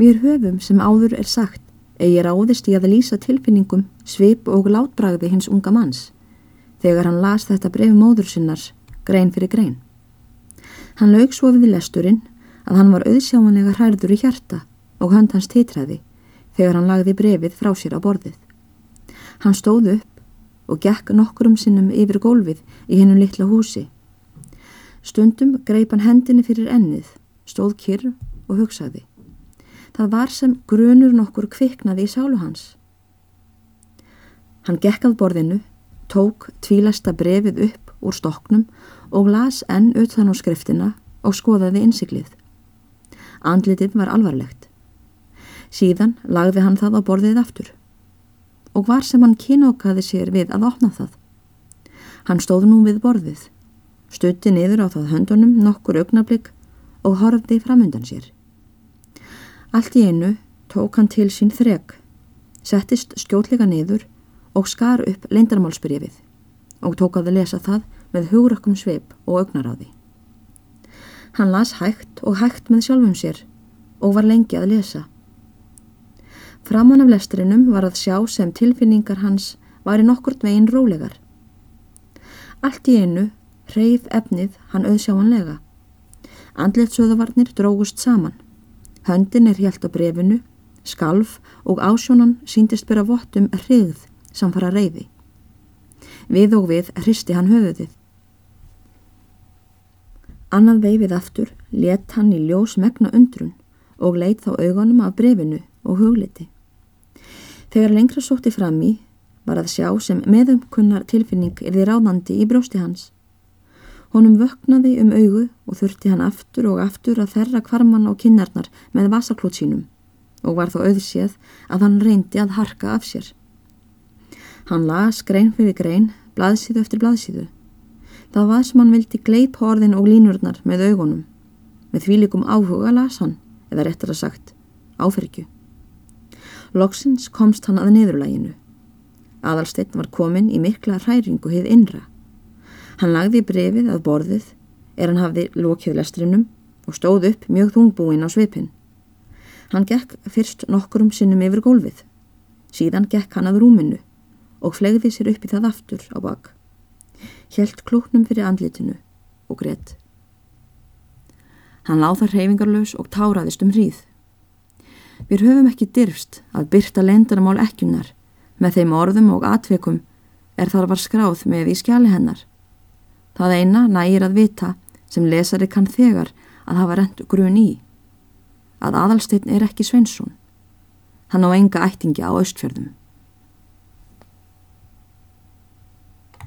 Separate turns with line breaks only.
Við höfum sem áður er sagt eigi ráðist í að lýsa tilfinningum, svip og látbragði hins unga manns þegar hann las þetta bref móður sinnars grein fyrir grein. Hann laug svo við lesturinn að hann var auðsjámanlega hærður í hjarta og hönd hans titræði þegar hann lagði brefið frá sér á borðið. Hann stóð upp og gekk nokkurum sinnum yfir gólfið í hennum litla húsi. Stundum greip hann hendinni fyrir ennið, stóð kyrr og hugsaði. Það var sem grunur nokkur kviknaði í sálu hans. Hann gekk að borðinu, tók tvílasta brefið upp úr stoknum og las enn utan á skriftina og skoðaði innsiklið. Andlitið var alvarlegt. Síðan lagði hann það á borðið aftur og var sem hann kynókaði sér við að opna það. Hann stóð nú við borðið, stutti niður á það höndunum nokkur augnablík og horfði framundan sér. Allt í einu tók hann til sín þreg, settist skjótleika niður og skar upp leindarmálsbrifið og tók að lesa það með hugrökkum sveip og augnaráði. Hann las hægt og hægt með sjálfum sér og var lengi að lesa. Framan af lestrinum var að sjá sem tilfinningar hans var í nokkurt veginn rólegar. Allt í einu reyð efnið hann auðsjáanlega. Andletsöðavarnir drógust saman. Höndin er hjælt á brefinu, skalf og ásjónan síndist byrja vottum hrigð samfara reyði. Við og við hristi hann höfuðið. Annað veifið aftur let hann í ljós megna undrun og leitt þá augunum af brefinu og hugliti. Þegar lengra sótti fram í var að sjá sem meðumkunnar tilfinning er því ráðandi í brjósti hans. Honum vöknaði um augu og þurfti hann aftur og aftur að þerra kvarmann á kinnarnar með vasaklút sínum og var þó auðséð að hann reyndi að harka af sér. Hann las grein fyrir grein, blaðsíðu eftir blaðsíðu. Það var sem hann vildi gleipa orðin og línurnar með augunum. Með því líkum áhuga las hann, eða réttar að sagt, áfergju. Loksins komst hann að niðurlæginu. Adalsteinn var komin í mikla hræringu hið innra. Hann lagði brefið að borðið er hann hafði lókjöð lestrinum og stóð upp mjög þungbúin á svipin. Hann gekk fyrst nokkurum sinnum yfir gólfið. Síðan gekk hann að rúminu og flegði sér upp í það aftur á bak hjælt klúknum fyrir andlitinu og greitt. Hann láð það reyfingarlaus og táraðist um hríð. Við höfum ekki dyrfst að byrta lendarmál ekkunar með þeim orðum og atveikum er þar var skráð með í skjali hennar. Það eina nægir að vita sem lesari kann þegar að hafa rent grun í. Að aðalsteinn er ekki Svensson. Hann á enga ættingi á austfjörðum.